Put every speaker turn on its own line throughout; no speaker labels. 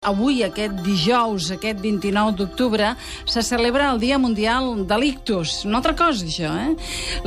Avui, aquest dijous, aquest 29 d'octubre, se celebra el Dia Mundial de l'Ictus. Una altra cosa, això, eh?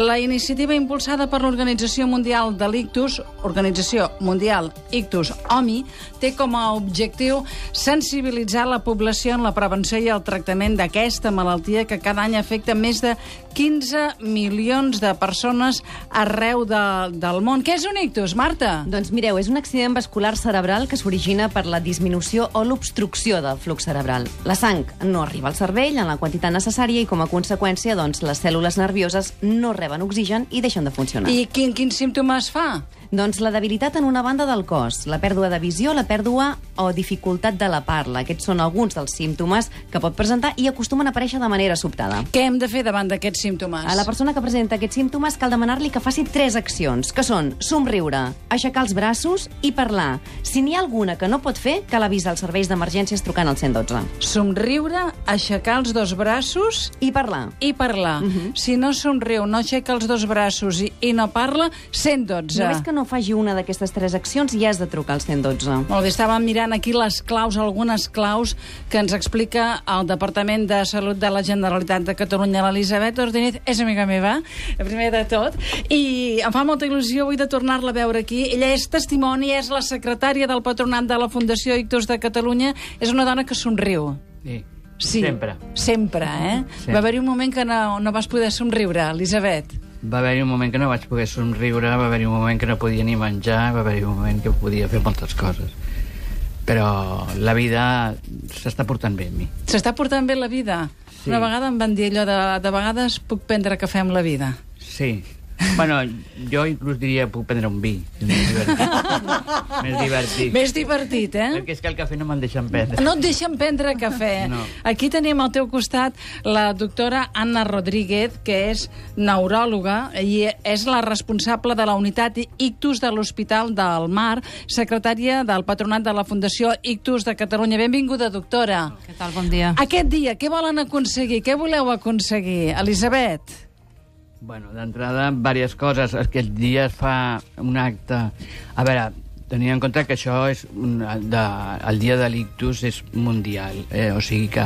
La iniciativa impulsada per l'Organització Mundial de l'Ictus, Organització Mundial Ictus OMI, té com a objectiu sensibilitzar la població en la prevenció i el tractament d'aquesta malaltia que cada any afecta més de 15 milions de persones arreu de, del món. Què és un ictus, Marta?
Doncs mireu, és un accident vascular cerebral que s'origina per la disminució o l'obstrucció del flux cerebral. La sang no arriba al cervell en la quantitat necessària i, com a conseqüència, doncs, les cèl·lules nervioses no reben oxigen i deixen de funcionar.
I quin, quins símptomes fa?
Doncs la debilitat en una banda del cos, la pèrdua de visió, la pèrdua o dificultat de la parla. Aquests són alguns dels símptomes que pot presentar i acostumen a aparèixer de manera sobtada.
Què hem de fer davant d'aquests símptomes?
A la persona que presenta aquests símptomes cal demanar-li que faci tres accions, que són somriure, aixecar els braços i parlar. Si n'hi ha alguna que no pot fer, cal avisar els serveis d'emergències trucant al 112.
Somriure, aixecar els dos braços
I parlar.
i parlar.
Mhm.
Si no somriu, no aixeca els dos braços i, i no parla, 112.
Només que no faci una d'aquestes tres accions i has de trucar al 112.
Molt bé, estàvem mirant aquí les claus, algunes claus que ens explica el Departament de Salut de la Generalitat de Catalunya. L'Elisabet Ordinez és amiga meva, primer de tot, i em fa molta il·lusió avui de tornar-la a veure aquí. Ella és testimoni, és la secretària del patronat de la Fundació Ictus de Catalunya. És una dona que somriu.
Sí.
Sí.
Sempre.
Sempre, eh?
Sí.
Va haver-hi un moment que no, no vas poder somriure, Elisabet.
Va haver-hi un moment que no vaig poder somriure, va haver-hi un moment que no podia ni menjar, va haver-hi un moment que podia fer moltes coses. Però la vida s'està portant bé amb mi.
S'està portant bé la vida?
Sí.
Una vegada em van dir allò de, de vegades puc prendre cafè amb la vida.
Sí. Bueno, jo inclús diria puc prendre un vi. és Més divertit. Més divertit.
Més divertit, eh?
Perquè és que el cafè no me'l deixen prendre.
No et deixen prendre cafè.
No.
Aquí tenim al teu costat la doctora Anna Rodríguez, que és neuròloga i és la responsable de la unitat Ictus de l'Hospital del Mar, secretària del patronat de la Fundació Ictus de Catalunya. Benvinguda, doctora.
Què tal? Bon dia.
Aquest dia, què volen aconseguir? Què voleu aconseguir? Elisabet?
Bueno, d'entrada, diverses coses. Aquest dia es fa un acte... A veure, tenint en compte que això és un, de, el dia de l'ictus és mundial, eh? o sigui que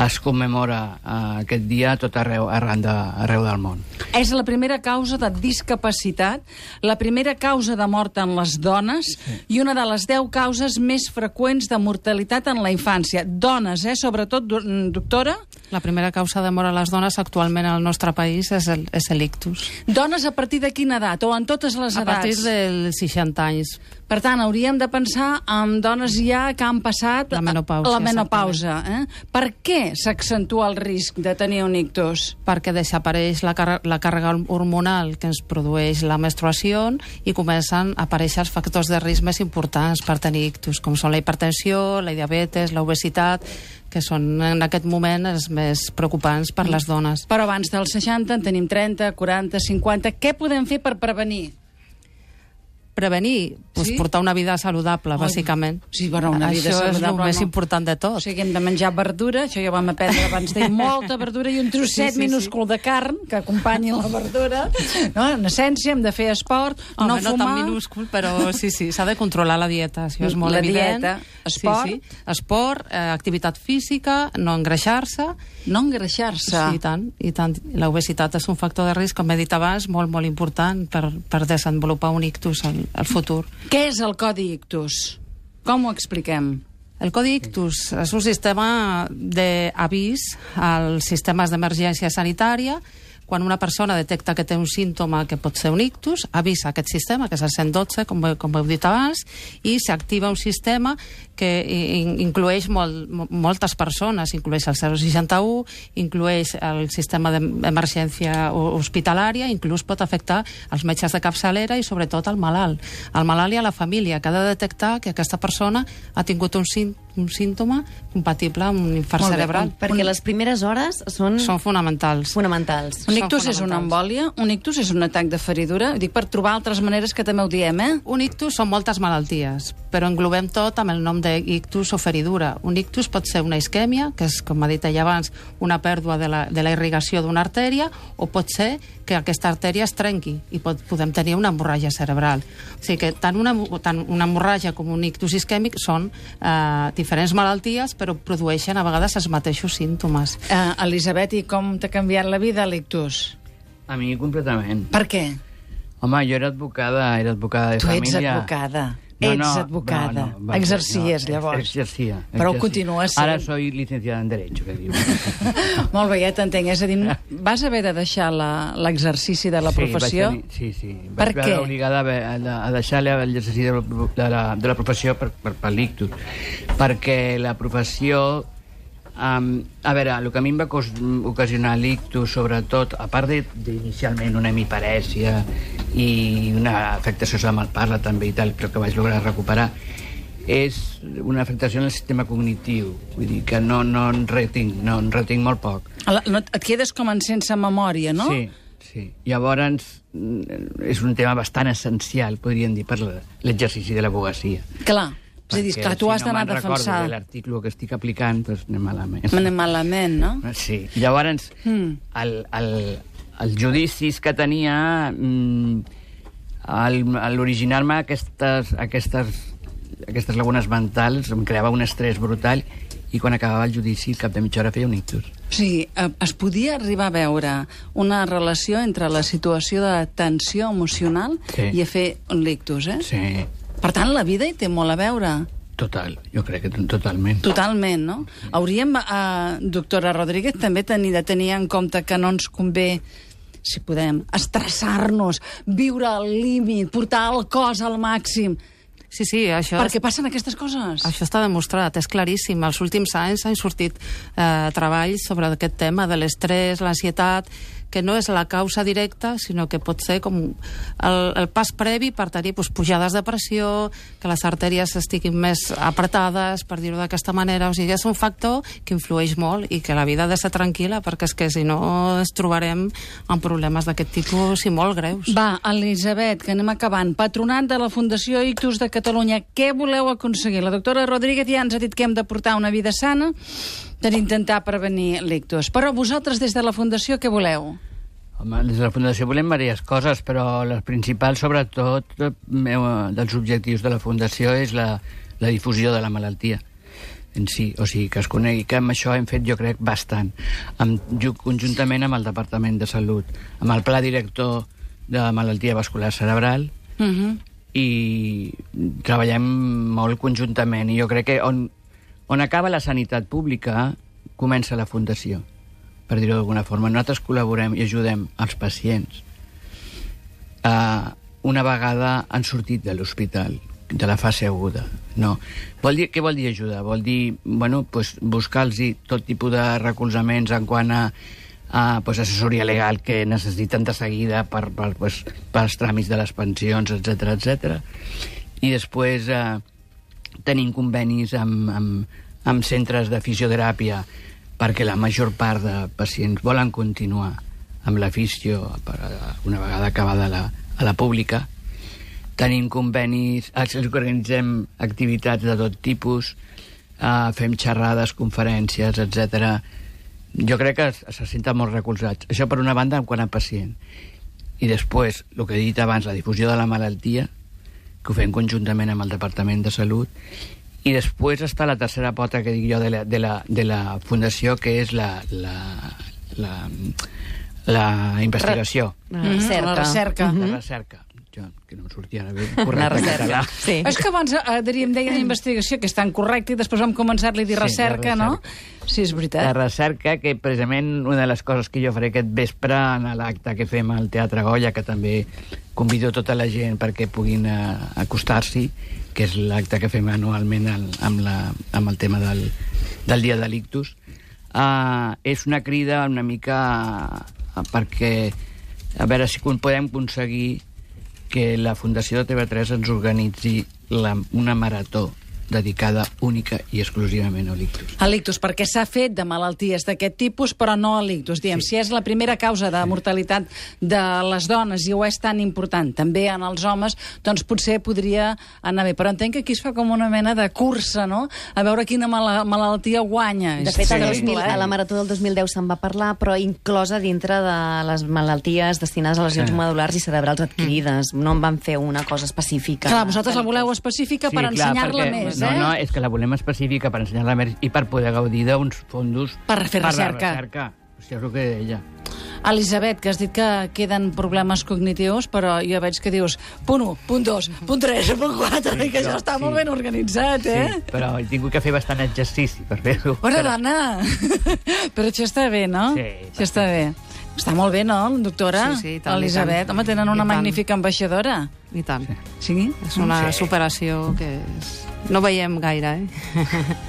es commemora eh, aquest dia a tot arreu, arran de, arreu del món.
És la primera causa de discapacitat, la primera causa de mort en les dones sí. i una de les 10 causes més freqüents de mortalitat en la infància. Dones, eh? Sobretot, do- doctora?
La primera causa de mort a les dones actualment al nostre país és el- és l'ictus.
Dones a partir de quina edat? O en totes les
A
edats?
partir dels 60 anys.
Per tant, hauríem de pensar en dones ja que han passat
La menopàusia,
la menopausa. Eh? Per què s'accentua el risc de tenir un ictus?
perquè desapareix la, la càrrega hormonal que ens produeix la menstruació i comencen a aparèixer els factors de risc més importants per tenir ictus, com són la hipertensió, la diabetes, l'obesitat, que són en aquest moment els més preocupants per les dones.
Però abans dels 60 en tenim 30, 40, 50. Què podem fer per prevenir?
Prevenir, doncs
Sí?
portar una vida saludable,
Ai,
bàsicament.
sí, però una vida
Això és
saludable,
el més
no.
important de tot.
O sigui, hem de menjar verdura, això ja ho vam aprendre abans d'ahir, molta verdura i un trosset
Sí, sí, sí.
minúscul de carn que acompanyi la verdura. No? En essència, hem de fer esport,
Home,
no
no,
fumar...
tan minúscul, però sí, sí, s'ha de controlar la dieta, això és molt
La
evident.
dieta, esport.
Sí, sí. Esport, eh, activitat física, no engreixar-se,
No engreixar-se.
sí, i tant, i tant. L'obesitat és un factor de risc, com he dit abans, molt, molt important per, per desenvolupar un ictus al, al futur.
Què és el codi ictus? Com ho expliquem?
El codi ictus és un sistema d'avís als sistemes d'emergència sanitària quan una persona detecta que té un símptoma que pot ser un ictus, avisa aquest sistema, que és el 112, com, com heu dit abans, i s'activa un sistema que in- inclueix molt, mo- moltes persones, inclueix el 061, inclueix el sistema d'emergència ho- hospitalària, inclús pot afectar els metges de capçalera i sobretot el malalt. El malalt i a la família, que ha de detectar que aquesta persona ha tingut un, sín- un símptoma compatible amb un infart
Molt bé,
cerebral.
Perquè les primeres hores són,
Són fonamentals.
fonamentals.
Un
Són
ictus és una embòlia? Un ictus és un atac de feridura? Dic per trobar altres maneres que també ho diem, eh?
Un ictus són moltes malalties, però englobem tot amb el nom d'ictus o feridura. Un ictus pot ser una isquèmia, que és, com ha dit ella abans, una pèrdua de la, de la irrigació d'una artèria, o pot ser que aquesta artèria es trenqui i pot, podem tenir una hemorràgia cerebral. O sigui que tant una, tant una hemorràgia com un ictus isquèmic són eh, diferents malalties, però produeixen a vegades els mateixos símptomes.
Uh, Elisabet, i com t'ha canviat la vida, l'ictus?
A mi completament.
Per què?
Home, jo era advocada, era advocada de
Tu ets
família.
Advocada. Ets advocada.
va,
Exercies, llavors.
Exercia.
Però
exercia.
continues sent.
Ara soy licenciada en Derecho, que diu.
Molt bé, ja t'entenc. És a dir, vas haver de deixar l'exercici de la
sí,
professió?
Vaig tenir, sí, sí.
Per
vaig
què?
obligada a, a, a deixar l'exercici de, la- de, la, de la professió per, per, per l'ictus. Perquè la professió... Um, a veure, el que a mi em va ocasionar l'ictus, sobretot, a part de- d'inicialment una hemiparèsia i una afectació de la malparla també i tal, però que vaig lograr recuperar, és una afectació en el sistema cognitiu. Vull dir que no, no en retinc, no en retinc molt poc.
No, et quedes com en sense memòria, no?
Sí, sí. Llavors, mm, és un tema bastant essencial, podríem dir, per l'exercici de l'abogacia.
Clar. És a dir, clar, tu has
si no
d'anar a defensar.
de l'article que estic aplicant, doncs anem malament.
Anem malament, no?
Sí. Llavors,
Mm.
el, el, els judicis que tenia, mm, l'originar-me aquestes, aquestes, aquestes lagunes mentals, em creava un estrès brutal i quan acabava el judici, al cap de mitja hora feia un ictus.
Sigui, eh, es podia arribar a veure una relació entre la situació de tensió emocional
Sí.
i a fer un lictus, eh?
Sí,
Per tant, la vida hi té molt a veure.
total, jo crec que totalment.
Totalment, no? Hauríem, eh, doctora Rodríguez, també tenir, de tenir en compte que no ens convé si podem, estressar-nos, viure al límit, portar el cos al màxim,
Sí, sí, això...
perquè passen aquestes coses.
Això està demostrat, és claríssim. Els últims anys han sortit eh, treballs sobre aquest tema de l'estrès, l'ansietat, que no és la causa directa, sinó que pot ser com el, el pas previ per tenir doncs, pujades de pressió, que les artèries estiguin més apretades, per dir-ho d'aquesta manera. O sigui, és un factor que influeix molt i que la vida ha de ser tranquil·la, perquè és que si no ens trobarem amb problemes d'aquest tipus i molt greus.
Va, Elisabet, que anem acabant. Patronat de la Fundació Ictus de Catalunya, què voleu aconseguir? La doctora Rodríguez ja ens ha dit que hem de portar una vida sana, per intentar prevenir l'ictus. Però vosaltres, des de la Fundació, què voleu?
Home, des de la Fundació volem diverses coses, però les principals, sobretot, meu, dels objectius de la Fundació és la, la difusió de la malaltia en si, o sigui, que es conegui, que amb això hem fet, jo crec, bastant, amb, ju- conjuntament amb el Departament de Salut, amb el Pla Director de Malaltia Vascular Cerebral,
Uh -huh.
i treballem molt conjuntament, i jo crec que on, on acaba la sanitat pública comença la Fundació per dir-ho d'alguna forma. Nosaltres col·laborem i ajudem els pacients uh, una vegada han sortit de l'hospital, de la fase aguda. No. Vol dir, què vol dir ajudar? Vol dir bueno, pues, buscar-los tot tipus de recolzaments en quant a, a pues, assessoria legal que necessiten de seguida per, per, pues, per als tràmits de les pensions, etc etc. I després eh, tenim convenis amb, amb, amb centres de fisioteràpia perquè la major part de pacients volen continuar amb la fisio una vegada acabada la, a la pública. Tenim convenis, organitzem activitats de tot tipus, eh, fem xerrades, conferències, etc. Jo crec que se senten molt recolzats. Això per una banda en quant a pacient. I després, el que he dit abans, la difusió de la malaltia, que ho fem conjuntament amb el Departament de Salut, i després està la tercera pota que dic jo de la, de la, de la Fundació, que és la, la, la, la investigació,
La
Mhm,
recerca.
La recerca.
la recerca. Jo, que no em sortia ara bé
La
correcte
recerca.
català.
Sí.
És que abans eh, diríem, deia investigació, que és tan correcte, i després vam començar-li a dir
Sí, la
recerca, no? Sí, és
La
veritat.
recerca, que precisament una de les coses que jo faré aquest vespre en l'acte que fem al Teatre Goya, que també convido tota la gent perquè puguin eh, acostar-s'hi, que és l'acte que fem anualment al, amb, la, amb el tema del, del Dia de l'Ictus, uh, és una crida una mica uh, perquè a veure si podem aconseguir que la Fundació de TV3 ens organitzi la, una marató dedicada única i exclusivament a l'ictus.
A l'ictus, perquè s'ha fet de malalties d'aquest tipus, però no a l'ictus. Diem, sí. si és la primera causa de mortalitat de les dones i ho és tan important també en els homes, doncs potser podria anar bé. Però entenc que aquí es fa com una mena de cursa, no?, a veure quina mala malaltia guanya.
De fet, el
terrible,
2000,
eh?
a la Marató del 2010 se'n va parlar, però inclosa dintre de les malalties destinades a lesions
Sí.
medulars i cerebrals adquirides. No en van fer una cosa específica.
Clar, vosaltres la voleu específica
Sí,
per ensenyar-la
perquè-
més.
no,
eh?
no, és que la volem específica per ensenyar-la més i per poder gaudir d'uns fondos...
Per fer
la
recerca.
recerca. Hòstia, és el que deia.
Elisabet, que has dit que queden problemes cognitius, però jo veig que dius punt 1, punt 2, punt 3, punt 4, i que
això,
està
sí.
molt ben organitzat, eh?
Sí, però he tingut que fer bastant exercici per fer-ho. Però-
dona! però això està bé, no?
Sí,
Això està bé. Està molt bé, no, doctora?
Sí, sí, i tant, i
Elisabet,
tant.
home, tenen
I
una
tant.
magnífica ambaixadora.
I tant.
Sí?
És una
Sí.
superació que és... no veiem gaire, eh?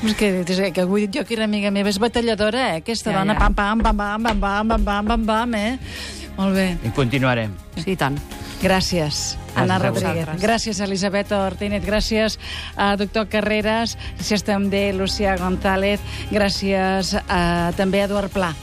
És que, és que avui jo que era amiga meva és batalladora, eh? Aquesta
Ja,
dona,
ja.
pam, pam, pam, pam, pam, pam, pam, pam, pam, pam, eh? Molt bé.
I continuarem.
Sí, i tant.
Gràcies, Anna Rodríguez.
vosaltres.
Gràcies, Elisabet Ortinet. Gràcies a doctor Carreras. Gràcies també a Lucía González. Gràcies a, també a Eduard Pla.